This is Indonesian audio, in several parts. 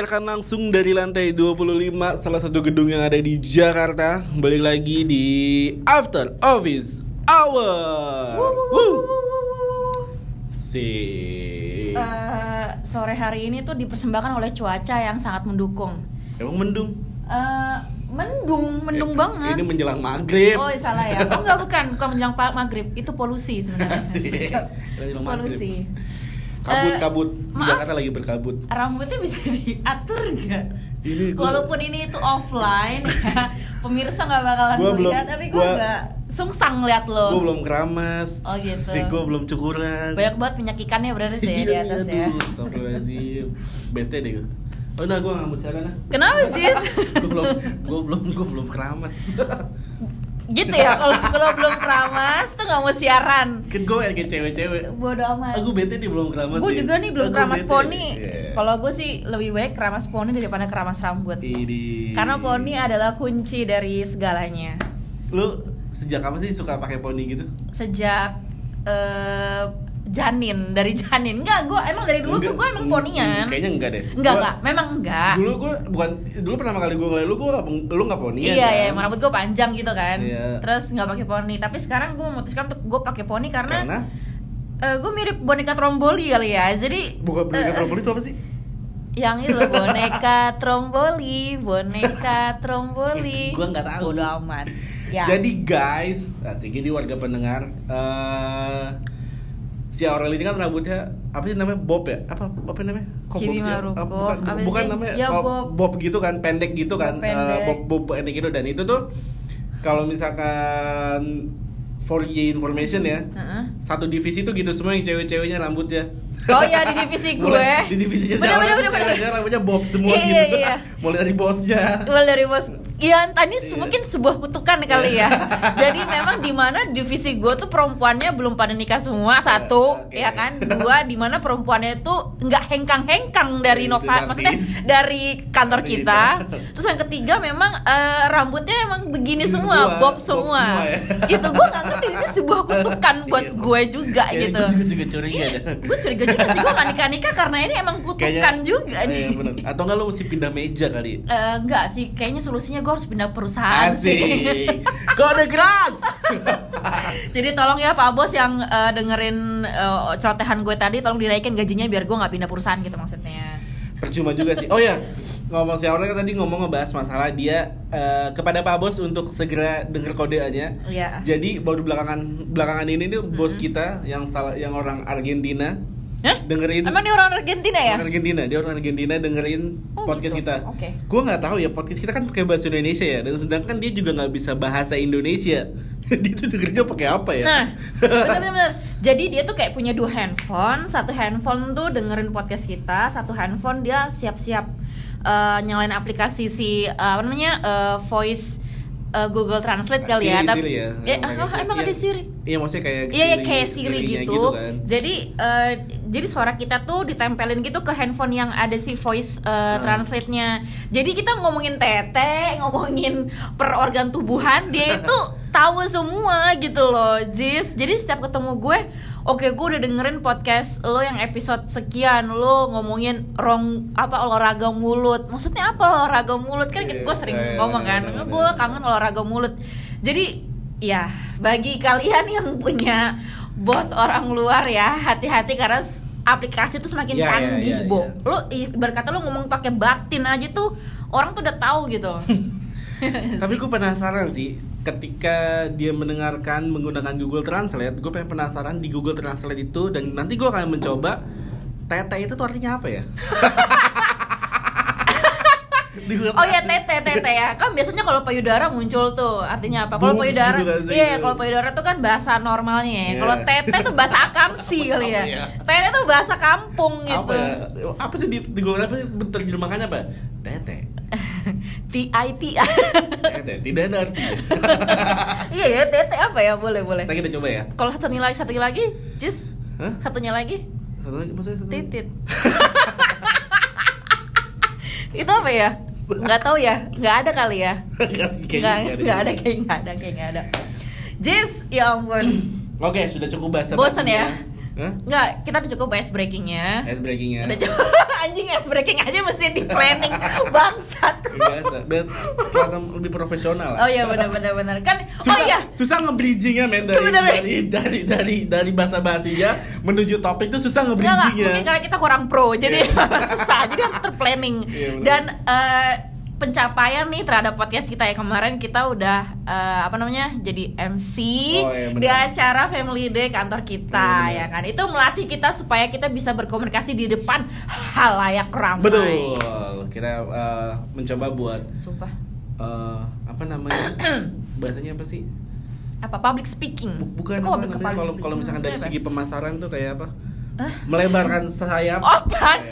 menyiarkan langsung dari lantai 25 salah satu gedung yang ada di Jakarta. Balik lagi di After Office Hour. Woo. Si Eh, sore hari ini tuh dipersembahkan oleh cuaca yang sangat mendukung. emang mendung. Eh, mendung, mendung Eh, banget. Ini menjelang maghrib. Oh salah ya. Oh enggak bukan, bukan menjelang maghrib. Itu polusi sebenarnya. Maghrib. polusi. Kabut Eh, kabut. Maaf. Jakarta lagi berkabut. Rambutnya bisa diatur nggak? Ini gua- Walaupun ini itu offline ya, pemirsa nggak bakalan Gua melihat, tapi gue gua- nggak sungsang lihat lo. Gue belum keramas. Oh, gitu. Si gue belum cukuran. Banyak banget minyak ikannya berarti ya di atas ya. Aduh. Bete deh gue. Oh nah gue ngambil sekarang nah. Kenapa Jis? gue belum gue belum gue belum keramas gitu ya kalau kalau belum keramas tuh nggak mau siaran. kan gue kayak cewek-cewek Bodoh amat. aku bete nih belum keramas gue juga nih belum Aku keramas bete. poni. Iya. Kalau gue sih lebih baik keramas poni daripada keramas rambut. Ini. Karena poni adalah kunci dari segalanya. lu sejak kapan sih suka pakai poni gitu Sejak eh, janin dari janin. Enggak gue emang dari dulu tuh gue emang Enggak, ponian. Kayaknya enggak deh. Enggak Gua- enggak. Memang enggak. Dulu gue bukan dulu pertama kali gue ngeliat lu gue lu nggak ponian iya kan? iya emang rambut gue panjang gitu kan. Iya. terus nggak pakai poni. Tapi sekarang gue memutuskan untuk gue pakai poni karena, karena? gue mirip boneka tromboli kali ya. Jadi bukan boneka eh, tromboli itu apa sih? Yang itu boneka tromboli boneka tromboli. Gua nggak tahu. Bodo amat. Ya. Jadi guys, asik ini warga pendengar eh si Aurel ini kan rambutnya apa sih namanya bob ya? Apa apa namanya? Bob sih? Maruko. Ah, bukan bukan sih? namanya Ya, bob. bob gitu kan, pendek gitu kan. Bob pendek. Eh, bob bob pendek gitu dan itu tuh kalau misalkan for your information ya, Heeh. satu divisi tuh gitu semua yang cewek-ceweknya rambutnya. Oh iya, di divisi gue. Mulai di divisinya si Bener, bener, bener, bener. cewek-cewek rambutnya bob semua Iya, gitu. iya. Mulai dari bosnya. Well dari bos Iya, tadi Iya. mungkin sebuah kutukan kali ya. Jadi memang di mana divisi gue tuh perempuannya belum pada nikah semua satu, Oke. ya kan. Dua, di mana perempuannya itu nggak hengkang-hengkang dari Itu Nova, maksudnya dari kantor kita. Terus yang ketiga memang eh, rambutnya emang begini semua, semua, bob bob semua. semua ya. Itu gue nggak ngerti ini sebuah kutukan buat Iya. gue juga gitu. Gue juga curiga dah. Gue curiga juga sih gue gak nikah-nikah karena ini emang kutukan juga Iya, nih. bener. Atau enggak lu mesti pindah meja kali? Eh, enggak sih, kayaknya solusinya gue harus pindah perusahaan Asik. sih. Kode keras. Jadi tolong ya Pak Bos yang eh, dengerin eh, celotehan gue tadi, tolong dinaikin gajinya biar gue nggak pindah perusahaan gitu maksudnya. Percuma juga sih. Oh ya, ngomong si kan tadi ngomong ngebahas masalah dia eh, kepada Pak Bos untuk segera denger kodeannya. Iya. Jadi baru belakangan belakangan ini nih bos kita yang salah yang orang Argentina Hah? dengerin Emang dia orang Argentina ya? Orang Argentina, dia orang Argentina dengerin Oh, podcast gitu. kita. Oke. Gue nggak tahu ya podcast kita kan pakai bahasa Indonesia ya, dan sedangkan dia juga nggak bisa bahasa Indonesia. dia tuh dengernya pakai apa ya? Nah, bener-bener. Jadi dia tuh kayak punya dua handphone, satu handphone tuh dengerin podcast kita, satu handphone dia siap-siap eh, nyalain aplikasi si eh, apa namanya eh, voice eh, Google Translate kali ya. Tapi Siri ya. Emang ah, kayak- emang iya. ada Siri. Iya maksudnya kayak Iya, iya Siri- kayak Siri Sirinya gitu. kan. Jadi eh, jadi suara kita tuh ditempelin gitu ke handphone yang ada si voice eh, Hmm. translate-nya. Jadi kita ngomongin tete, ngomongin per organ tubuhan, dia itu tahu semua gitu loh, Jis. Jadi setiap ketemu gue, oke gue udah dengerin podcast lo yang episode sekian, lo ngomongin rong apa olahraga mulut. Maksudnya apa olahraga mulut kan Iya, gue sering iya, iya, ngomong kan, benar, benar, gue benar. kangen olahraga mulut. Jadi ya bagi kalian yang punya bos orang luar ya hati-hati karena aplikasi itu semakin Iya, iya, canggih iya, bo. iya. Lo ibarat kata lo ngomong pakai batin aja tuh orang tuh udah tahu gitu. Tapi gue penasaran sih, ketika dia mendengarkan menggunakan Google Translate, gue pengen penasaran di Google Translate itu dan nanti gue akan mencoba tete itu tuh artinya apa ya? Oh ya Translate. tete tete ya kan biasanya kalau payudara muncul tuh artinya apa? Kalau payudara, gitu iya kalau payudara tuh kan bahasa normalnya ya. Iya. Kalau tete tuh bahasa akamsi kali ya. Apa ya? Tete tuh bahasa kampung gitu. Apa ya? Apa sih di, di Google apa terjemahannya apa? Tete. T I T. Tete, tidak ada artinya. Iya ya tete apa ya boleh boleh. Kita kita coba ya. Kalau satu lagi satu lagi, Jis, Hah? satunya lagi Satu lagi maksudnya satu titit. itu apa ya? Nggak tahu ya, nggak ada kali ya. Nggak, Nggak, ada kayak nggak ada kayak nggak ada. Jis, ya ampun. Oke, sudah cukup bahasa basinya. ya? Hah? Enggak, kita udah cukup ice breakingnya. Ice breakingnya. Udah cukup. Anjing ice breaking aja mesti di planning bangsat. Biasa, biar kelihatan lebih profesional lah. Oh iya benar benar benar. Kan Susah, oh iya. susah nge-bridgingnya men dari, Sebenarnya. dari dari dari dari bahasa basinya menuju topik itu susah Enggak, enggak, nge-bridgingnya. mungkin karena kita kurang pro, jadi Iya. susah, jadi harus terplanning. Iya, benar. Dan eh, pencapaian nih terhadap podcast kita ya kemarin kita udah eh, apa namanya jadi MC Oh, iya, di acara Family Day kantor kita Iya, ya kan itu melatih kita supaya kita bisa berkomunikasi di depan halayak ramai. Betul. Kita eh, mencoba buat Sumpah. eh, apa namanya? bahasanya apa sih? Apa public speaking? Bu- Bukan kalau kalau misalkan dari segi pemasaran tuh kayak apa? Hah? Melebarkan sayap. Oh,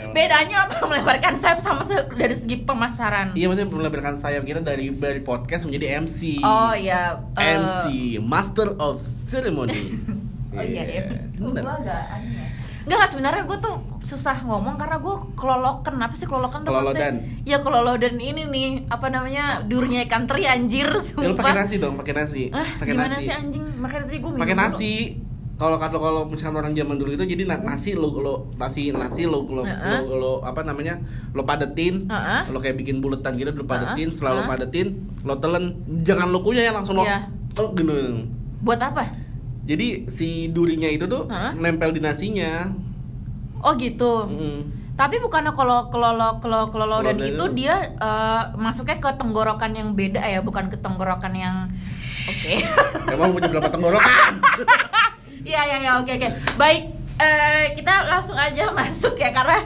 bedanya apa melebarkan sayap sama se- dari segi pemasaran? Iya maksudnya melebarkan sayap kita dari dari podcast menjadi MC. Oh iya. eh, MC, Master of Ceremony. Oh iya ya. Bener. Gue agak aneh. ya. Enggak, sebenarnya gue tuh susah ngomong karena gue kelolokan. Apa sih kelolokan tuh Kelolodan. maksudnya? Ya kelolodan ini nih, apa namanya? Durnya ikan teri anjir, Ya, lu pakai sumpah. nasi dong, pakai nasi. Ah, pakai gimana nasi. sih anjing? Makanya tadi gue Pakai nasi. Kalau kalau kalau misalkan orang zaman dulu itu jadi na- nasi lo lo nasi nasi lo lo, lo, lo- apa namanya lo padetin Heeh. lo kayak bikin buletan gitu lo padetin setelah lo Heeh. padetin lo telen jangan lo kunyah ya langsung lo Iya. telek gitu Buat apa? jadi si durinya itu tuh Heeh. nempel di nasinya Oh gitu. Mm. Tapi bukannya kalau kelolo kelolo kelolodan Kelolodan itu itu- dia eh, masuknya ke tenggorokan yang beda ya, bukan ke tenggorokan yang oke. emang punya berapa tenggorokan Iya iya iya oke oke. Baik, eh, kita langsung aja masuk ya karena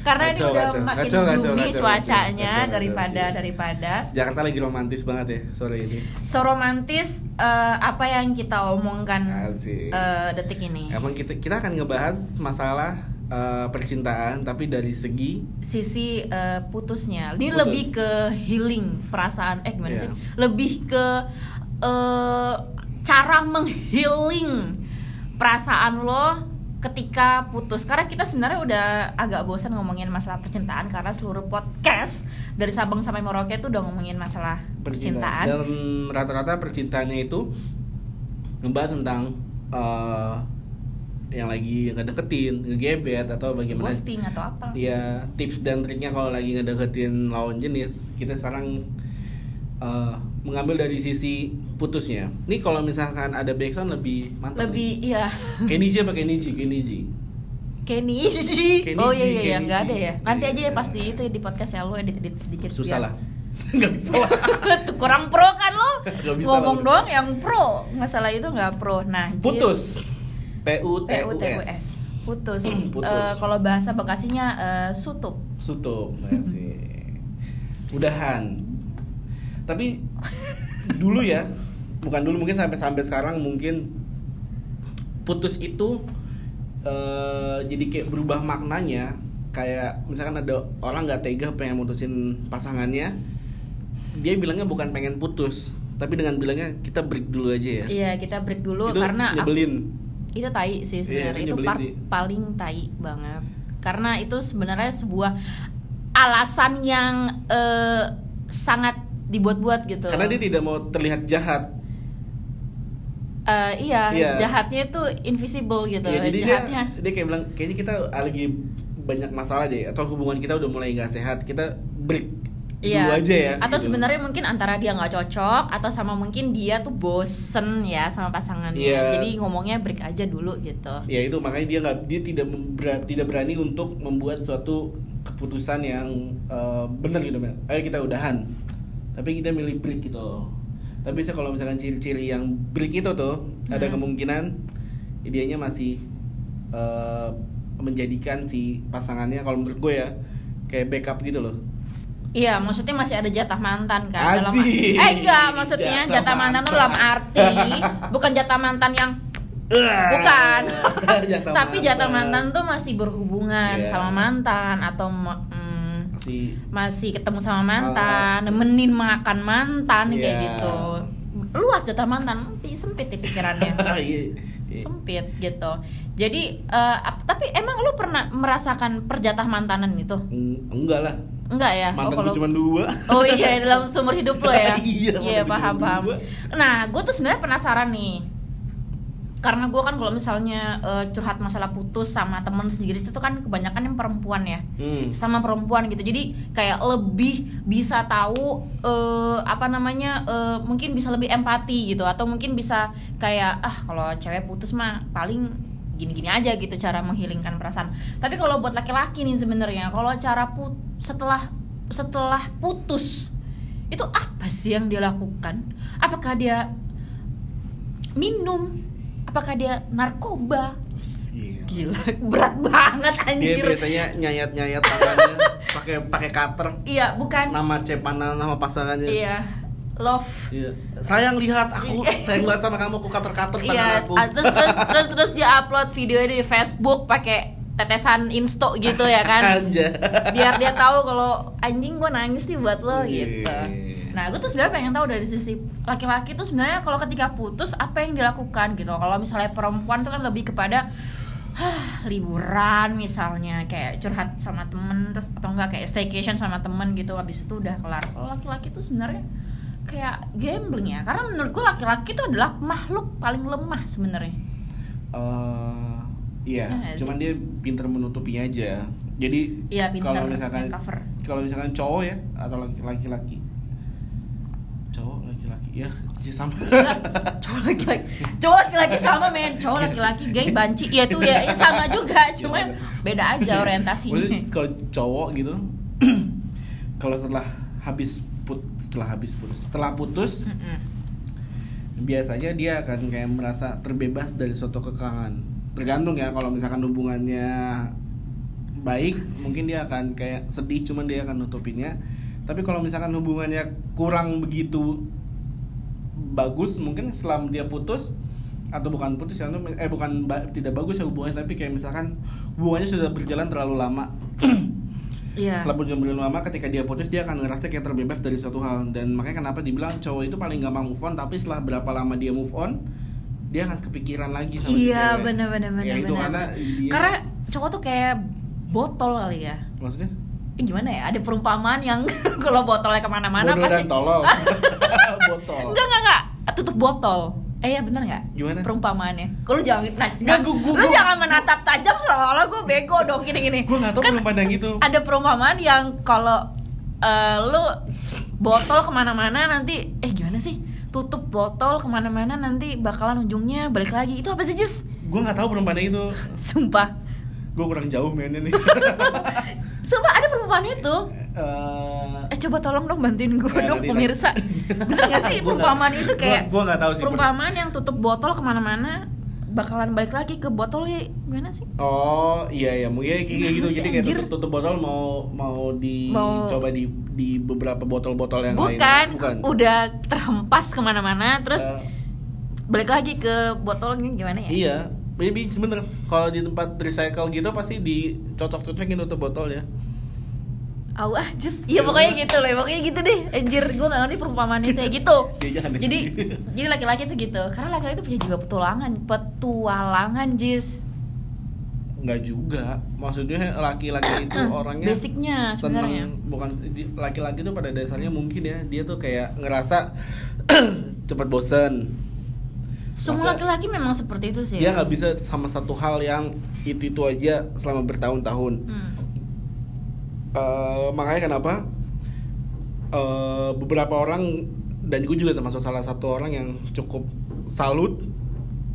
karena ini Kacau, udah kacau, makin kacau, gloomy kacau, cuacanya kacau, kacau, daripada kacau. daripada Jakarta lagi romantis banget ya sore ini so romantis eh, apa yang kita omongkan Asik. eh, detik ini. emang kita kita akan ngebahas masalah eh, percintaan tapi dari segi Sisi eh, putusnya. Ini Putus. lebih ke healing perasaan eh gimana Iya. sih? Lebih ke eh, cara menghealing perasaan lo ketika putus? Karena kita sebenarnya udah agak bosan ngomongin masalah percintaan karena seluruh podcast dari Sabang sampai Merauke itu udah ngomongin masalah percintaan. dan rata-rata percintaannya itu ngebahas tentang eh, yang lagi ngedeketin, ngegebet atau bagaimana. Ghosting atau apa? Ya tips dan triknya kalau lagi ngedeketin lawan jenis. Kita sekarang eh, mengambil dari sisi putusnya. Ini kalau misalkan ada backsound lebih mantap lebih iya. Nih. Kenny G apa Kenny G? Kenny sih oh iya iya iya. Kenny nggak ada ya. Nanti aja ya Iya. pasti itu di podcast ya. Lo edit edit sedikit susah biar- lah. Nggak bisa lah. Kurang pro kan lo bisa ngomong lah. doang yang pro. Masalah itu nggak pro. Nah putus. P U T U PUTUS S. Putus, Putus. Eh, kalau bahasa bekasinya eh, sutup. Sutup Udahan Tapi Dulu ya Bukan dulu mungkin sampai sampai sekarang mungkin Putus itu eh, Jadi kayak berubah maknanya. Kayak misalkan ada orang nggak tega pengen mutusin pasangannya Dia bilangnya bukan pengen putus Tapi dengan bilangnya kita break dulu aja ya. Iya kita break dulu Itu karena aku- nyebelin. Itu tai sih Iya, sebenarnya. Itu itu nyebelin part sih. paling tai banget. Karena itu sebenarnya sebuah alasan yang eh, sangat dibuat-buat gitu Karena dia tidak mau terlihat jahat Eh, iya, Iya. jahatnya itu invisible gitu Iya, jadi jahatnya dia, dia kayak bilang kayaknya kita lagi banyak masalah deh atau hubungan kita udah mulai nggak sehat kita break Iya. dulu aja ya Atau gitu. sebenarnya mungkin antara dia nggak cocok atau sama mungkin dia tuh bosen ya sama pasangannya. Iya. Jadi ngomongnya break aja dulu gitu. ya itu makanya dia nggak dia tidak membera- tidak berani untuk membuat suatu keputusan yang eh, benar gitu ayo kita udahan tapi kita milih break gitu tapi saya kalau misalkan ciri-ciri yang break itu tuh ada Hmm. kemungkinan idenya masih eh, menjadikan si pasangannya kalau menurut gue ya kayak backup gitu loh Iya, maksudnya masih ada jatah mantan kan dalam Asik. Eh enggak, maksudnya Jatah jatah, mantan tuh mantan. dalam arti bukan jatah mantan yang bukan. Jatah Tapi jatah mantan tuh masih berhubungan Iya. sama mantan atau ma- si masih ketemu sama mantan, nemenin makan mantan kayak Iya. gitu. Luas jatah mantan, sempit di pikirannya. Iya, iya. sempit gitu. Jadi eh, ap- tapi emang lu pernah merasakan perjatah mantanan itu? Eng- enggak lah Enggak ya? mantan kalau- gue cuma dua Oh iya dalam sumber hidup lo ya. Iya, gue paham paham. dua. Nah, gue tuh sebenarnya penasaran nih. Karena gue kan kalau misalnya eh, curhat masalah putus sama temen sendiri itu tuh kan kebanyakan yang perempuan ya. Hmm. sama perempuan gitu. Jadi kayak lebih bisa tahu eh, apa namanya eh, mungkin bisa lebih empati gitu. Atau mungkin bisa kayak ah kalau cewek putus mah paling gini-gini aja gitu cara menghilangkan perasaan. Tapi kalau buat laki-laki nih sebenarnya kalau cara put setelah setelah putus itu apa sih yang dia lakukan? Apakah dia minum apakah dia narkoba Gila. gila berat banget Dia anjir biasanya nyayat-nyayat tangannya pakai pakai cutter. iya bukan Nama cepanan nama pasangannya. iya love Iya. Sayang lihat aku, sayang banget sama kamu, aku cutter-cutter tangan iya aku. ah, terus terus terus terus dia upload video di Facebook pakai tetesan insto gitu ya kan biar dia tahu kalau anjing gue nangis nih buat lo gitu Iya. nah gue tuh sebenarnya pengen tahu dari sisi laki-laki tuh sebenarnya kalau ketika putus apa yang dilakukan gitu? Kalau misalnya perempuan tuh kan lebih kepada Hah, liburan misalnya kayak curhat sama temen terus atau enggak kayak staycation sama temen gitu. Habis itu udah kelar. Kalau laki-laki tuh sebenarnya kayak gambling ya karena menurut gue laki-laki itu adalah makhluk paling lemah sebenarnya. Eh, iya, Iya cuman sih? dia pinter menutupinya aja. Jadi Iya, pinter. kalau misalkan kalau misalkan cowok ya atau laki- laki-laki, laki-laki ya. Sama. cowok laki-laki. Cowok laki-laki sama men. Cowok laki-laki gay banci. Ya tuh ya, ya sama juga. Cuman beda aja orientasinya. Kalau cowok gitu, kalau setelah habis put setelah habis putus setelah putus Mm-mm. biasanya dia akan kayak merasa terbebas dari suatu kekangan. Tergantung ya kalau misalkan hubungannya baik mungkin dia akan kayak sedih cuman dia akan nutupinnya tapi kalau misalkan hubungannya kurang begitu bagus mungkin setelah dia putus atau bukan putus ya eh bukan ba- tidak bagus ya hubungannya tapi kayak misalkan hubungannya sudah berjalan terlalu lama. Iya. Setelah berjalan lama ketika dia putus dia akan ngerasa kayak terbebas dari suatu hal. Dan makanya kenapa dibilang cowok itu paling gampang move on tapi setelah berapa lama dia move on dia akan kepikiran lagi sama iya benar benar benar ya itu benar. karena dia karena cowok tuh kayak botol kali ya. Maksudnya Eh, gimana ya? Ada perumpamaan yang kalau botolnya ke mana-mana bodoh pasti. dan tolol botol. Enggak enggak enggak. Tutup botol. Eh ya bener nggak? Gimana? perumpamaannya. Kalau lu jangan nah, Nggak, nah, gua- gua- lu gua- jangan menatap tajam seolah gue bego dong. Gini gini. Gue nggak tahu Kan belum pandang itu. ada perumpamaan yang kalau eh, lu botol ke mana-mana nanti eh gimana sih? Tutup botol ke mana-mana nanti bakalan ujungnya balik lagi. Itu apa sih Jess? gue nggak tahu belum pandang itu. Sumpah. Gue kurang jauh mainnya nih Sumpah ada perumpamaan itu. Eh, Eh. Coba tolong dong bantuin gue Ya, dong pemirsa. Bener gak sih? Perumpamaan itu kayak gua- gua tahu sih, Perumpamaan yang tutup botol ke mana-mana Bakalan balik lagi ke botolnya Gimana sih? Oh iya iya. Mungkin kayak Gimana gitu jadi kayak tutup, tutup botol mau mau di Mau- di di beberapa botol-botol yang Bukan, lain bukan. Udah terhempas ke mana-mana Terus Eh, balik lagi ke botolnya gimana ya? iya maybe sebenernya kalau di tempat recycle gitu pasti dicocok-cocokin tutup botol ya ah, just Iya pokoknya gitu loh, pokoknya gitu deh. Anjir, gue gak ngerti perumpamaan itu ya. Gitu. Jadi, jadi laki-laki tuh gitu. Karena laki-laki tuh punya jiwa petualangan. Petualangan, Jis nggak juga. Maksudnya laki-laki itu orangnya Basicnya sebenarnya. bukan laki-laki itu pada dasarnya mungkin ya dia tuh kayak ngerasa cepat bosen Semua laki-laki memang seperti itu sih dia ya? nggak bisa sama satu hal yang itu itu aja selama bertahun-tahun Hmm. Eh, makanya kenapa eh, beberapa orang dan gue juga termasuk salah satu orang yang cukup salut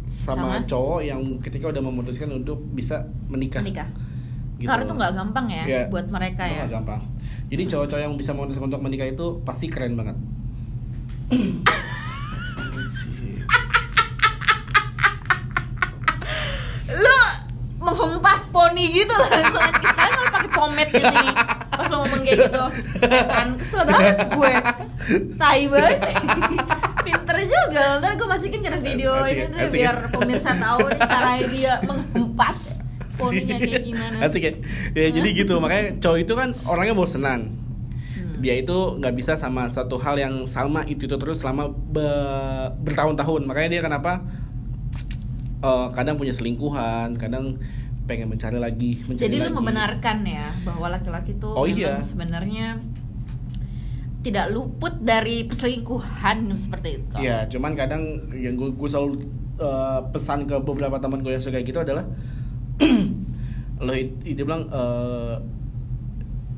sama, Sama? cowok yang ketika udah memutuskan untuk bisa menikah. Menikah Gitu. Karena itu nggak gampang ya Iya. buat mereka Itu ya nggak gampang. Jadi cowok-cowok yang bisa memutuskan untuk menikah itu pasti keren banget. Lo menghempas poni gitu langsung Sekarang kalau pakai pomade gitu nih. Pas lo ngomong kayak gitu. Kan kesel banget gue. Tai banget. Pinter juga Ntar gue masukin ke video Asik, ini asik. tuh Biar pemirsa tahu nih cara dia menghempas poninya kayak gimana. Asik ya. Ya jadi gitu. Makanya cowok itu kan orangnya bosenan. Hmm. Dia itu nggak bisa sama satu hal yang sama itu itu terus selama be- bertahun-tahun. Makanya dia kenapa eh, kadang punya selingkuhan, kadang pengen mencari lagi, mencari Jadi lagi. lu membenarkan ya bahwa laki-laki tuh Oh, iya. sebenarnya tidak luput dari perselingkuhan seperti itu. Ya, cuman kadang yang gue gue selalu eh, pesan ke beberapa teman gue yang suka gitu adalah lo it- itu bilang eh,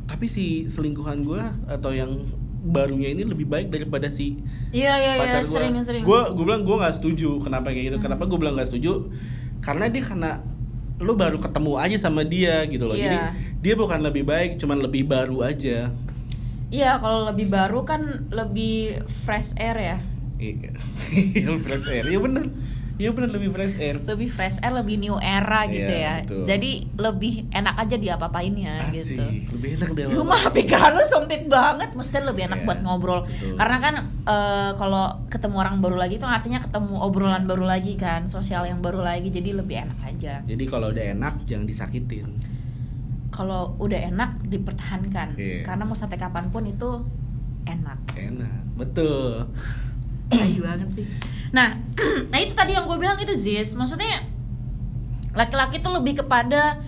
tapi si selingkuhan gue atau yang barunya ini lebih baik daripada si Iya iya iya pacar gue. sering. Gue gue bilang gue nggak setuju. Kenapa kayak gitu? Kenapa gue bilang nggak setuju? Karena dia karena lo baru ketemu aja sama dia gitu loh. Iya. Jadi dia bukan lebih baik, cuman lebih baru aja. Iya kalau lebih baru kan lebih fresh air ya. Iya, fresh air. Iya bener. Iya bener lebih fresh air. Lebih fresh air, lebih new era gitu Iya, ya. betul. Jadi lebih enak aja diapa-apainnya Asik, gitu. lebih enak deh. Lu mah pikiran lu sempit banget, maksudnya lebih enak Iya, buat ngobrol. betul. Karena kan eh, kalau ketemu orang baru lagi itu artinya ketemu obrolan baru lagi kan, sosial yang baru lagi, jadi lebih enak aja. Jadi kalau udah enak jangan disakitin. Kalau udah enak dipertahankan, Iya. karena mau sampai kapan pun itu enak. Enak, betul. Tai banget sih. Nah, nah itu tadi yang gue bilang itu Ziz, maksudnya laki-laki tuh lebih kepada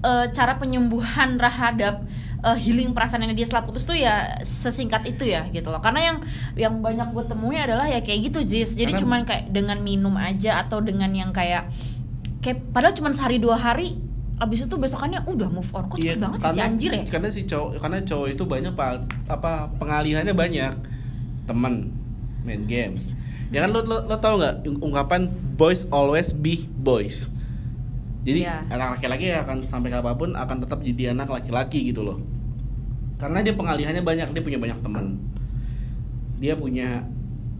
eh, cara penyembuhan terhadap eh, healing perasaan yang dia setelah putus tuh ya sesingkat itu ya gitu loh. Karena yang yang banyak gue temui adalah ya kayak gitu Ziz. Jadi Karena- cuman kayak dengan minum aja atau dengan yang kayak kayak padahal cuma sehari dua hari abis itu besokannya udah move on kok cepet banget sih si anjir ya Karena si cowok, karena cowok itu banyak pa- apa pengalihannya banyak teman main games. Ya kan lo lo, lo tau nggak ungkapan boys always be boys. Jadi Iya. anak laki-laki akan sampai kapan pun akan tetap jadi anak laki-laki gitu loh. Karena dia pengalihannya banyak, dia punya banyak teman. Dia punya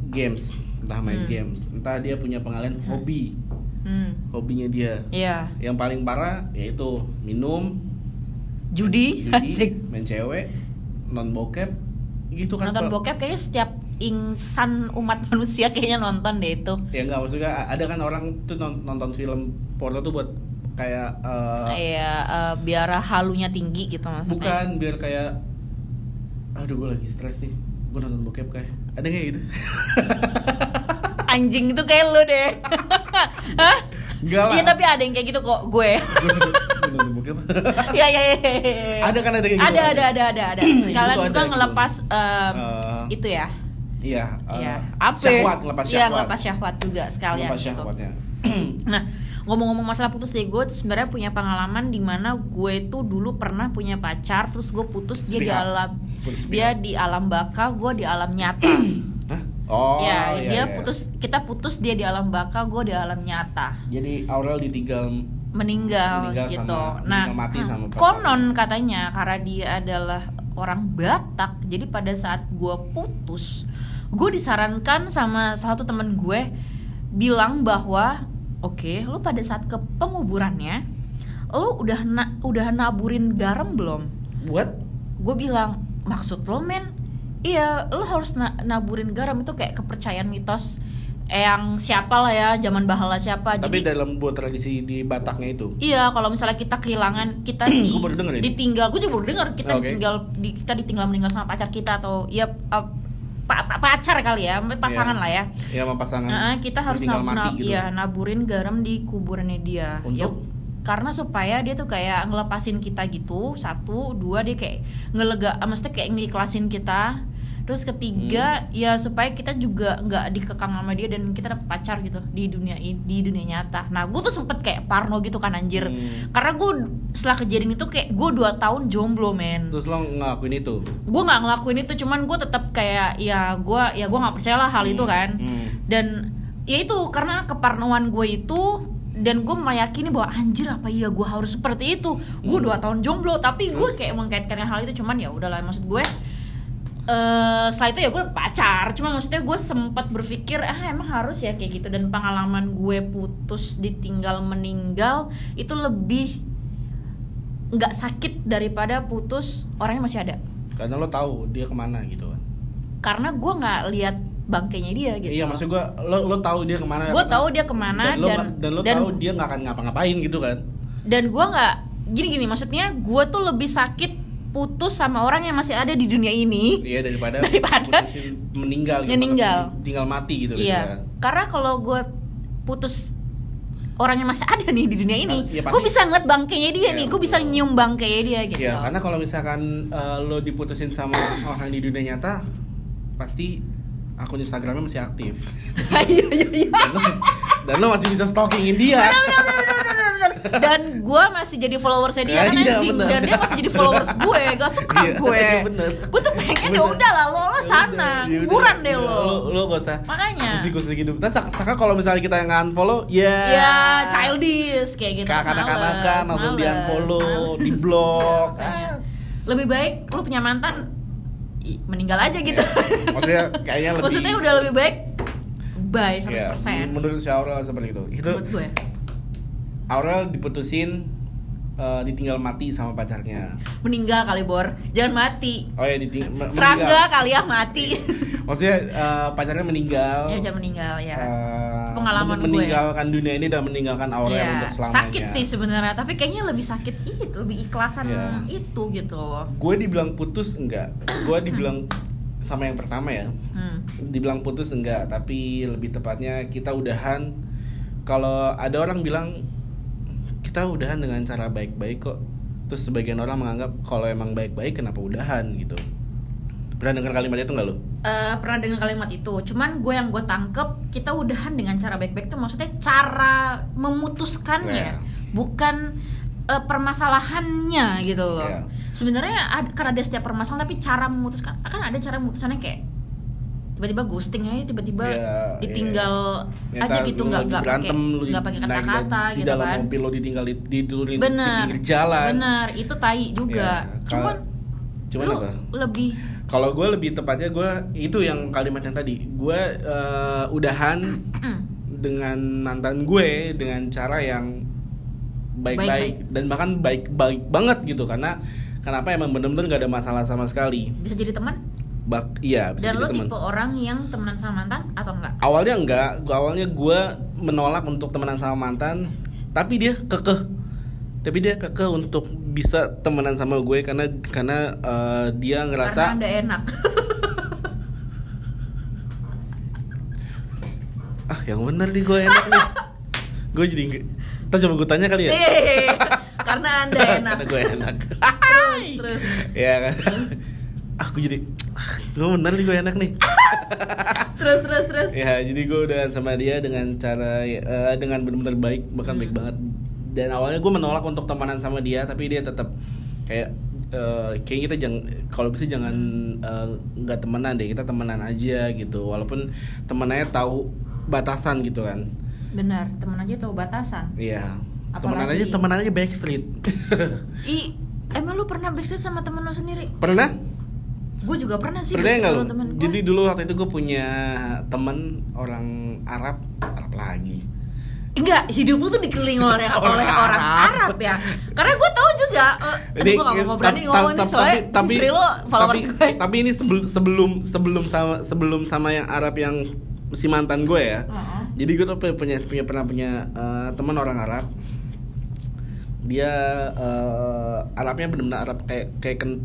games, entah main Hmm. games, entah dia punya pengalihan hobi, hmm. hobinya dia. Iya Yang paling parah yaitu minum, judi, judi, asik main cewek, non bokep, gitu kan. nonton bokep kayaknya setiap insan umat manusia kayaknya nonton deh itu Ya enggak maksudnya ada kan orang tuh non- nonton film porno tuh buat kayak eh, Iya, eh, biar halunya tinggi gitu maksudnya. bukan biar kayak aduh gue lagi stres nih gue nonton bokep kayak ada nggak gitu Anjing itu kayak lu deh. Hah? Enggak lah. Iya tapi ada yang kayak gitu kok gue. Iya iya iya. iya. Ada kan, ada kayak gitu. Ada ada ada ada ada. Sekalian juga gitu. ngelepas Eh, itu ya. Iya Iya. Apa? syahwat ngelepas Iya syahwat ngelepas syahwat juga sekalian ngelepas gitu. syahwatnya Nah, ngomong-ngomong masalah putus deh, gue sebenarnya punya pengalaman di mana gue tuh dulu pernah punya pacar, terus gue putus dia di alam, Putus dia di alam baka, gue di alam nyata. Hah? oh ya, iya, dia iya. putus, kita putus dia di alam baka, gue di alam nyata. jadi Aurel ditinggal Meninggal, Meninggal gitu. sama- nah, meninggal mati nah, sama konon katanya karena dia adalah orang Batak, jadi pada saat gue putus, gue disarankan sama salah satu temen gue bilang bahwa oke, lu pada saat ke penguburannya, lu udah na- udah naburin garam belum? buat gue bilang maksud lo men? Iya lo harus na- naburin garam. Itu kayak kepercayaan mitos yang siapa lah ya zaman bahala siapa. Tapi jadi dalam buat tradisi di Bataknya itu? Iya kalau misalnya kita kehilangan kita di, Gua baru denger ditinggal gue juga baru dengar kita Oke. ditinggal di, kita ditinggal meninggal sama pacar kita atau ya uh, pa- pa- pacar kali ya pasangan Iya. lah ya ya sama pasangan Nah, kita harus nab- mati nab- gitu iya, naburin garam di kuburannya dia. Ya, Untuk? karena supaya dia tuh kayak ngelepasin kita gitu. Satu, dua dia kayak ngelega, maksudnya kayak ngiklasin kita. Terus ketiga, Hmm. ya supaya kita juga nggak dikekang sama dia dan kita dapet pacar gitu di dunia di dunia nyata. Nah, gue tuh sempet kayak parno gitu kan anjir. Hmm. Karena gue setelah kejadian itu kayak gue dua tahun jomblo men terus lo ngelakuin itu gue nggak ngelakuin itu cuman gue tetap kayak ya gue ya gue nggak percaya lah hal itu kan Hmm. dan ya itu karena keparnoan gue itu dan gue meyakini bahwa anjir apa iya gue harus seperti itu gue Hmm. dua tahun jomblo tapi gue kayak mengkaitkan hal itu cuman ya udahlah maksud gue eh setelah itu ya gue pacar. Cuma maksudnya gue sempat berpikir ah emang harus ya kayak gitu. Dan pengalaman gue putus ditinggal meninggal itu lebih nggak sakit daripada putus orangnya masih ada. Karena lo tahu dia ke mana gitu kan. Karena gue nggak lihat bangkainya dia gitu. Iya maksud gua lo lo tahu dia ke mana. Gue tahu dia ke mana dan lo, dan dan lo tahu dia nggak akan ngapa-ngapain gitu kan. Dan gue nggak gini gini maksudnya gue tuh lebih sakit putus sama orang yang masih ada di dunia ini. Iya daripada Daripada meninggal gitu meninggal. tinggal mati gitu iya. kan. karena kalau gue putus orang yang masih ada nih di dunia ini Iya, gue bisa ngeliat bangkainya dia Iya, nih gue bisa nyium bangkainya dia gitu. Iya, karena kalau misalkan eh, lo diputusin sama orang di dunia nyata, pasti akun Instagramnya masih aktif. iya iya iya. Dan lo, lo masih bisa stalkingin dia. Dan gue masih jadi followersnya dia Ah, kan iya, anjing. bener. dan dia masih jadi followers gue gak suka Iya, gue. iya, bener. gue tuh pengen ya udah lah lo lo sana kuburan deh lo. lo lo gak usah Makanya. kusik-kusik hidup sak- saka kalau misalnya kita yang unfollow ya. Ya childish kayak gitu. Kanak-kanakan Males, langsung di unfollow di Makanya. lebih baik lu punya mantan meninggal aja gitu. Maksudnya kayaknya lebih maksudnya udah lebih baik bye 100% Ya, menurut si Aurel seperti itu. Itu menurut gue. Aurel diputusin eh, ditinggal mati sama pacarnya. Meninggal kali bor. Jangan mati. Oh ya ditinggal serangga kali ya mati. Maksudnya eh, pacarnya meninggal. Ya jangan meninggal ya. Eh, Pengalaman gue. meninggalkan dunia ini dan meninggalkan Aurel Iya, untuk selamanya. sakit sih sebenarnya tapi kayaknya lebih sakit itu lebih ikhlasan Iya. itu gitu. Loh gue dibilang putus enggak gue dibilang sama yang pertama ya. Hmm. dibilang putus enggak tapi lebih tepatnya kita udahan. Kalau ada orang bilang kita udahan dengan cara baik-baik kok. Terus sebagian orang menganggap kalau emang baik-baik kenapa udahan gitu pernah dengar kalimat itu nggak lo Eh, pernah dengar kalimat itu. Cuman gue yang gue tangkep kita udahan dengan cara baik-baik itu maksudnya cara memutuskannya Iya. bukan eh, permasalahannya gitu loh. Iya. sebenarnya ad- kan ada setiap permasalahan tapi cara memutuskan kan ada cara memutuskannya kayak tiba-tiba ghosting aja tiba-tiba Iya, ditinggal Ya, aja gitu nggak nggak berantem lu di- nggak pakai kata-kata di gitu dalam kan. mobil lo ditinggal di, di benar pinggir jalan. Benar itu tai juga. Iya, cuman cuman lu apa? lebih kalau gue lebih tepatnya gue itu yang kalimat yang tadi. Gue eh, udahan dengan mantan gue dengan cara yang baik-baik dan bahkan baik-baik banget gitu. Karena kenapa emang bener-bener gak ada masalah sama sekali. Bisa jadi teman? Bak iya bisa dan jadi lo teman. tipe orang yang temenan sama mantan atau enggak? Awalnya enggak. Gua awalnya gue menolak untuk temenan sama mantan tapi dia kekeh tapi dia kekeh untuk bisa temenan sama gue karena karena eh, dia karena ngerasa anda enak. Ah yang bener nih gue enak nih. Gue jadi Ntar coba gue tanya kali ya. Karena anda enak. Karena gue enak. Terus terus. Ya kan? Ah gue jadi gue bener nih gue enak nih. Terus terus terus. Ya jadi gue udah sama dia dengan cara eh, dengan benar-benar baik bahkan baik Hmm. banget dan awalnya gue menolak untuk temenan sama dia tapi dia tetap kayak eh, kayak kita jangan kalau bisa jangan eh, nggak temenan deh kita temenan aja gitu. Walaupun temenannya tahu batasan gitu kan. Benar teman aja tahu batasan. Iya. Temenan aja temenan aja backstreet. I emang lu pernah backstreet sama temen lu sendiri? Pernah? Gue juga pernah sih Percaya nggak gue. Jadi dulu waktu itu gue punya temen orang Arab, Arab lagi. Enggak, hidup lu tuh dikelilingi oleh Orang oleh orang Arab. Ya. Karena gue tahu juga. eh, aduh, gue gak mau berani ngomong nih soalnya tapi, istri lo followers tapi, gue. tapi ini sebelum sebelum sebelum sama sebelum sama yang Arab yang si mantan gue ya. Heeh. Jadi gue tuh punya punya pernah punya eh, teman orang Arab. Dia eh, Arabnya benar-benar Arab kayak kayak ken,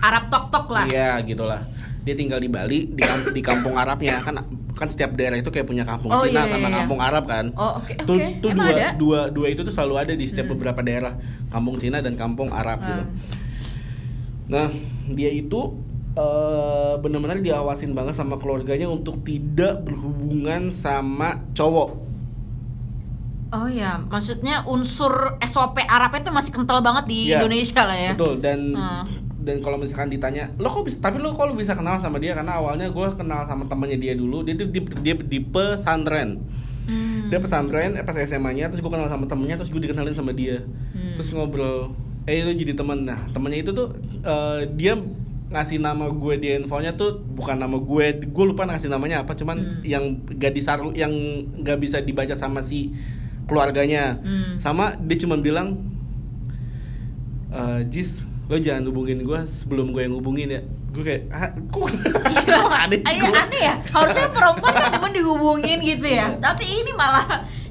Arab tok tok lah. Iya gitulah. Dia tinggal di Bali di, di kampung Arabnya kan kan setiap daerah itu kayak punya kampung Oh, Cina iya, sama iya, iya. kampung Arab kan. Oh, oke, Tuh, oke. tuh Emang dua, ada? dua dua itu tuh selalu ada di setiap Hmm. beberapa daerah kampung Cina dan kampung Arab gitu. Hmm. Nah dia itu eh, benar-benar diawasin banget sama keluarganya untuk tidak berhubungan sama cowok. Oh ya, maksudnya unsur SOP Arab itu masih kental banget di Iya, Indonesia lah ya. Betul dan Hmm. Dan kalau misalkan ditanya lo kok bisa tapi lo kok lo bisa kenal sama dia karena awalnya gue kenal sama temannya dia dulu dia tuh di, dia di pesantren Hmm. dia pesantren eh, pas SMA-nya terus gue kenal sama temennya terus gue dikenalin sama dia Hmm. terus ngobrol eh lo jadi temen nah temennya itu tuh eh, dia ngasih nama gue di infonya tuh bukan nama gue gue lupa ngasih namanya apa cuman Hmm. yang gak disaru yang gak bisa dibaca sama si keluarganya Hmm. sama dia cuma bilang eh Jis lo jangan hubungin gue sebelum gue yang hubungin ya gue kayak ah, kok Iya, aneh gua. aneh ya. Harusnya perempuan kan cuma dihubungin gitu ya. Iya. Tapi ini malah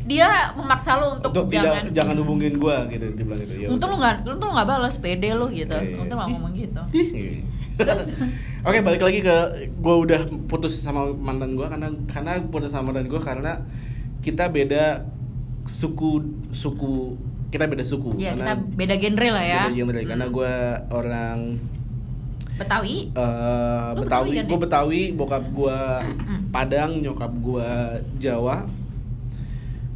dia memaksa lo untuk, untuk jangan tidak jangan hubungin gue gitu bilang gitu ya Untung udah. nggak, untung lu nggak balas pede lu gitu. Iya. Untung nggak ngomong gitu. Oke balik lagi ke gue udah putus sama mantan gue karena karena putus sama mantan gue karena kita beda suku suku kita beda suku Ya kita karena beda genre lah ya. beda genre karena Hmm. gue orang Betawi. eh, Lu Betawi Betawi kan, gue? Betawi bokap gue Padang nyokap gue Jawa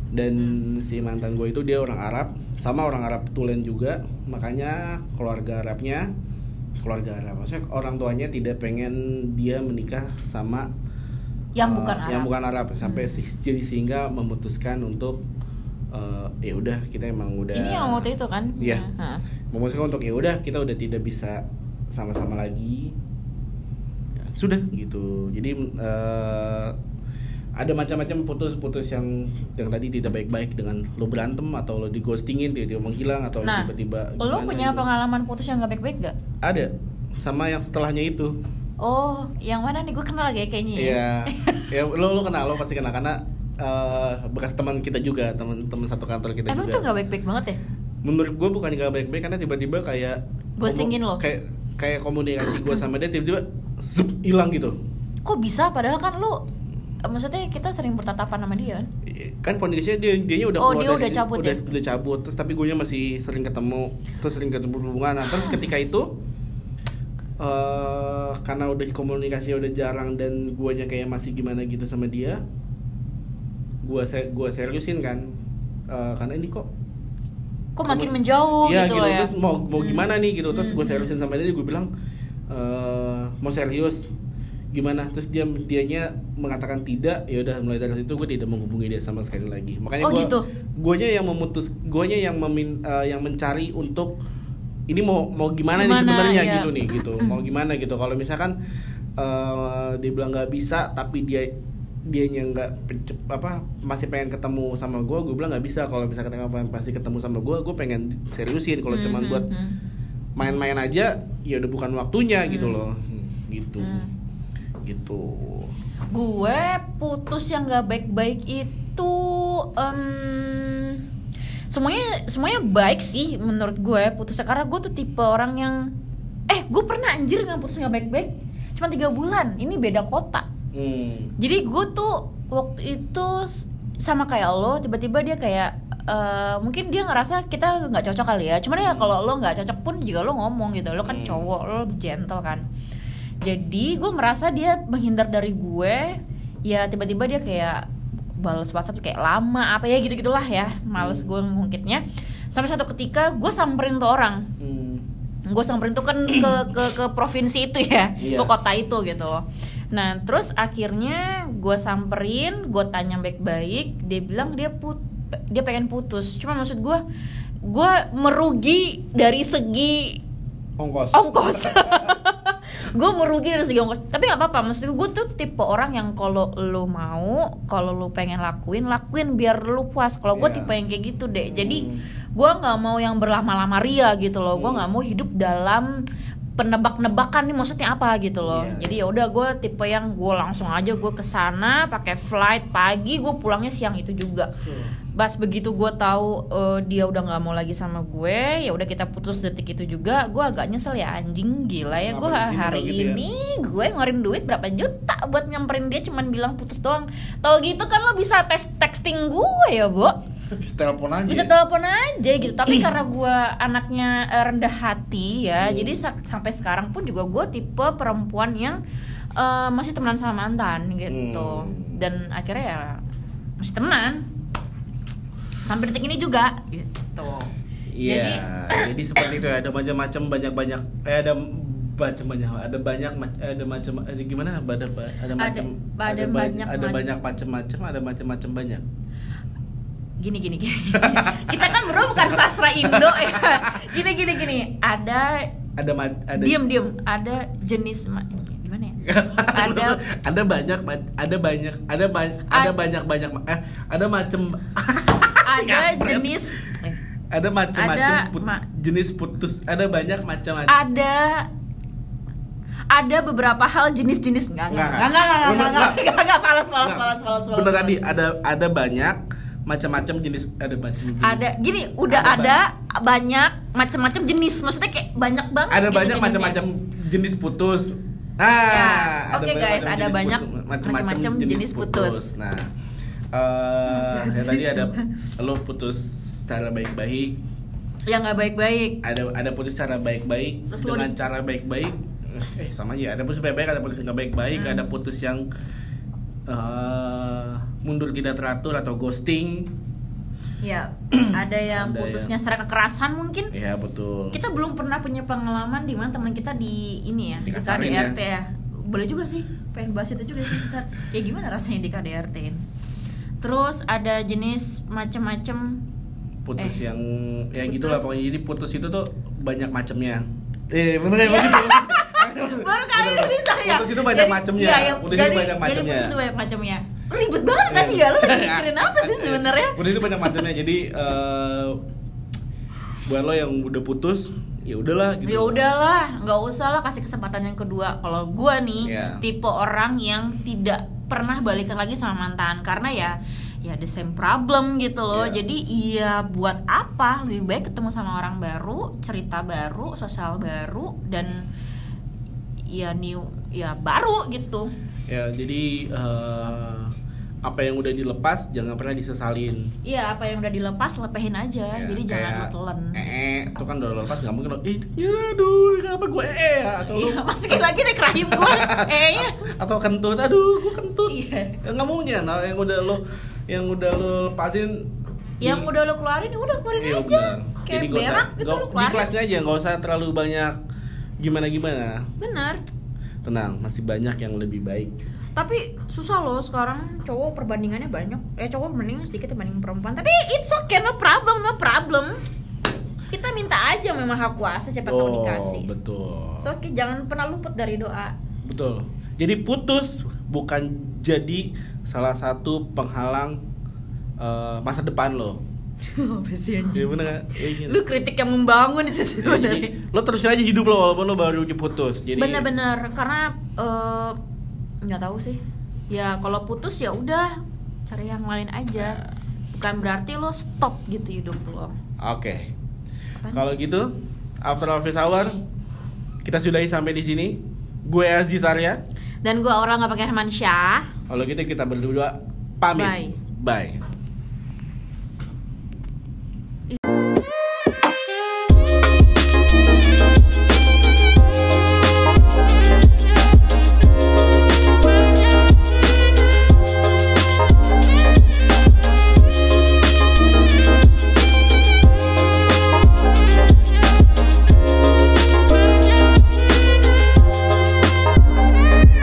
dan si mantan gue itu dia orang Arab sama orang Arab tulen juga makanya keluarga Arabnya keluarga Arab maksudnya orang tuanya tidak pengen dia menikah sama Yang eh, bukan Arab. yang bukan Arab sampai Hmm. jadi sehingga memutuskan untuk eh, ya udah kita emang udah Ini yang waktu itu kan? Iya. Hah. memutuskan untuk ya udah kita udah tidak bisa sama-sama lagi Ya, sudah gitu jadi eh, ada macam-macam putus-putus yang yang tadi tidak baik-baik dengan lo berantem atau lo di ghostingin tiba-tiba menghilang atau Nah, tiba-tiba lo gimana punya gitu. pengalaman putus yang gak baik-baik gak? ada sama yang setelahnya itu Oh, yang mana nih? Gue kenal lagi ya kayaknya ya. Iya, ya lo lo kenal lo pasti kenal karena eh, bekas teman kita juga teman-teman satu kantor kita Emang juga tuh gak baik-baik banget ya? menurut gue bukan gak baik-baik karena tiba-tiba kayak Ghostingin lo? kayak kayak komunikasi gue sama dia tiba-tiba hilang gitu Kok bisa? Padahal kan lo Maksudnya kita sering bertatapan sama dia kan? kan kondisinya dia dianya udah Oh, keluar dia dari udah cabut udah, ya? udah cabut terus tapi gue masih sering ketemu terus sering ketemu hubungan nah, terus ketika itu eh karena udah komunikasi udah jarang dan guanya kayak masih gimana gitu sama dia gua se gua seriusin kan Eh, karena ini kok Kok makin Kamu- menjauh Iya, gitu, loh ya? terus mau mau Hmm. gimana nih gitu terus Hmm, gue hmm. seriusin sama dia gue bilang eh mau serius gimana terus dia dianya mengatakan tidak ya udah mulai dari situ gue tidak menghubungi dia sama sekali lagi makanya Oh, gue gitu? guanya yang memutus guanya yang memin, eh, yang mencari untuk ini mau mau gimana, nih Gimana, sebenarnya ya. gitu nih gitu mau gimana gitu kalau misalkan eh dia bilang nggak bisa tapi dia dianya nggak apa masih pengen ketemu sama gue gue bilang nggak bisa. Kalau misalkan emang pasti ketemu sama gue gue pengen seriusin. Kalau Hmm, cuman hmm, buat hmm. main-main aja ya udah bukan waktunya gitu Hmm. loh. Hmm, gitu. Hmm. gitu. Gue putus yang gak baik-baik itu em, semuanya semuanya baik sih menurut gue putusnya. Karena gue tuh tipe orang yang eh gue pernah anjir nggak putus nggak baik-baik? Cuma tiga bulan. Ini beda kota hmm. jadi gue tuh waktu itu sama kayak lo tiba-tiba dia kayak eh, mungkin dia ngerasa kita nggak cocok kali ya. Cuman ya kalau lo nggak cocok pun juga lo ngomong gitu. Lo kan Hmm. cowok lo gentle kan. Jadi gue merasa dia menghindar dari gue. Ya tiba-tiba dia kayak balas WhatsApp kayak lama apa ya gitu gitulah ya. Males gue ngungkitnya. Sampai satu ketika gue samperin tuh orang. Hmm. gue samperin tuh kan ke ke ke provinsi itu ya. Iya. ke kota itu gitu. loh nah terus akhirnya gue samperin gue tanya baik-baik dia bilang dia put dia pengen putus. Cuma maksud gue gue merugi dari segi ongkos. ongkos. Gue merugi dari segi ongkos. Tapi nggak apa-apa maksud gue tuh tipe orang yang kalau lu mau kalau lu pengen lakuin lakuin biar lu puas. Kalau gue Iya. tipe yang kayak gitu deh. Jadi Hmm. gue nggak mau yang berlama-lama ria gitu loh. Gue Hmm. nggak mau hidup dalam penebak-nebakan nih maksudnya apa gitu loh Iya. jadi ya udah gue tipe yang gue langsung aja gue ke sana pakai flight pagi gue pulangnya siang itu juga Pas begitu gue tahu eh, dia udah nggak mau lagi sama gue, ya udah kita putus detik itu juga. Gue agak nyesel ya anjing gila ya gue hari gitu ya? ini gue ngeluarin duit berapa juta buat nyamperin dia cuman bilang putus doang. Tahu gitu kan lo bisa tes texting gue ya, Bo. Bisa telepon aja Bisa telepon aja gitu. Tapi karena gue anaknya eh, rendah hati ya, Hmm. jadi sa- sampai sekarang pun juga gue tipe perempuan yang eh, masih temenan sama mantan gitu. Hmm. Dan akhirnya ya masih temenan sampai detik ini juga gitu. Iya, Jadi- jadi, seperti itu ya. Ada macam-macam banyak-banyak. Eh ada macam banyak. Ada banyak ada macam. Ada gimana? Ada ada macam. ada ba- banyak Ada banyak macam-macam. Ada macam-macam banyak. Gini gini gini. Kita kan bro bukan sastra Indo ya. Gini gini gini. Ada Ada ada. diem diem. Ada jenis gimana ya? Ada ada banyak ada banyak ada ba- ada Ad- banyak banyak eh ada macam ada jenis ada macam-macam Ada put- ma- jenis putus ada banyak macam-macam ada ada beberapa hal jenis-jenis enggak enggak Enggak, enggak enggak enggak enggak. enggak enggak enggak falas falas Nggak, falas falas falas bener tadi ada ada banyak macam-macam jenis ada macam jenis ada. Gini udah Ada ada, banyak macam-macam jenis. Maksudnya kayak banyak banget ada gitu banyak macam-macam jenis putus. Nah Ya, oke banyak guys, ada banyak putus- macam-macam jenis putus. nah eh Masih ya tadi ada. lo putus secara baik-baik. Yang nggak baik-baik. Ada ada putus secara baik-baik dengan di- cara baik-baik. Eh sama aja. Ada putus baik-baik ada putus nggak baik-baik. Hmm. ada putus yang eh, mundur tidak teratur atau ghosting Ya, ada yang Ada putusnya yang- secara kekerasan mungkin. Iya betul. Kita belum pernah punya pengalaman di mana teman kita di ini ya, di KDRT ya. Boleh juga sih, pengen bahas itu juga sih ntar. Ya gimana rasanya di KDRT? Terus ada jenis macem-macem putus Eh, yang yang putus. gitulah pokoknya jadi putus itu tuh banyak macamnya. Eh bener ya Iya. begitu. baru kali ini bisa ya Putus itu banyak macemnya. iya, Putus itu jadi- banyak jadi macemnya. putus itu banyak macemnya ribet banget tadi ya lu lagi mikirin apa sih sebenarnya Udah itu banyak macamnya. Jadi eh buat lo yang udah putus, ya udahlah gitu. ya udahlah nggak usah lah kasih kesempatan yang kedua kalau gua nih Iya. tipe orang yang tidak pernah balikan lagi sama mantan karena ya ya the same problem gitu loh Iya. jadi iya buat apa lebih baik ketemu sama orang baru cerita baru sosial baru dan ya new ya baru gitu Ya jadi eh, apa yang udah dilepas jangan pernah disesalin. Iya, apa yang udah dilepas lepehin aja. Ya, Jadi jangan kayak, lo telan. Eh, itu kan udah lepas nggak mungkin lo, eh, ya aduh, kenapa gue eh ya? Atau lo, Iya, masukin lagi deh ke rahim gue. eh ya. atau kentut, aduh, gue kentut. Iya. Ya, nggak mungkin, nah, yang udah lo, yang udah lo lepasin. Yang udah lo keluarin ya udah keluarin Iya, aja. benar. Kayak Jadi nggak usah, berak gitu lo di keluarin. kelasnya aja, nggak usah terlalu banyak gimana gimana. Bener. Tenang, masih banyak yang lebih baik. Tapi susah loh sekarang cowok perbandingannya banyak. Eh cowok mending sedikit dibanding perempuan. Tapi it's okay, no problem, no problem. Kita minta aja memang hak kuasa siapa tahu Oh, dikasih. betul. So, oke, jangan pernah luput dari doa. Betul. Jadi putus bukan jadi salah satu penghalang eh, masa depan lo. Apa sih Jadi bener nggak? Iya, gitu. Lu kritik yang membangun sih Jadi, sebenarnya. lo terusin aja hidup lo walaupun lo baru putus. Jadi Bener-bener karena eh, nggak tahu sih. Ya kalau putus ya udah cari yang lain aja. Bukan berarti lo stop gitu hidup lo. Oke. Apaan Kalau gitu, after office hour kita sudahi sampai di sini. Gue Aziz Arya. Dan gua orang nggak pakai Hermansyah. Kalau gitu kita berdua pamit. Bye. Bye.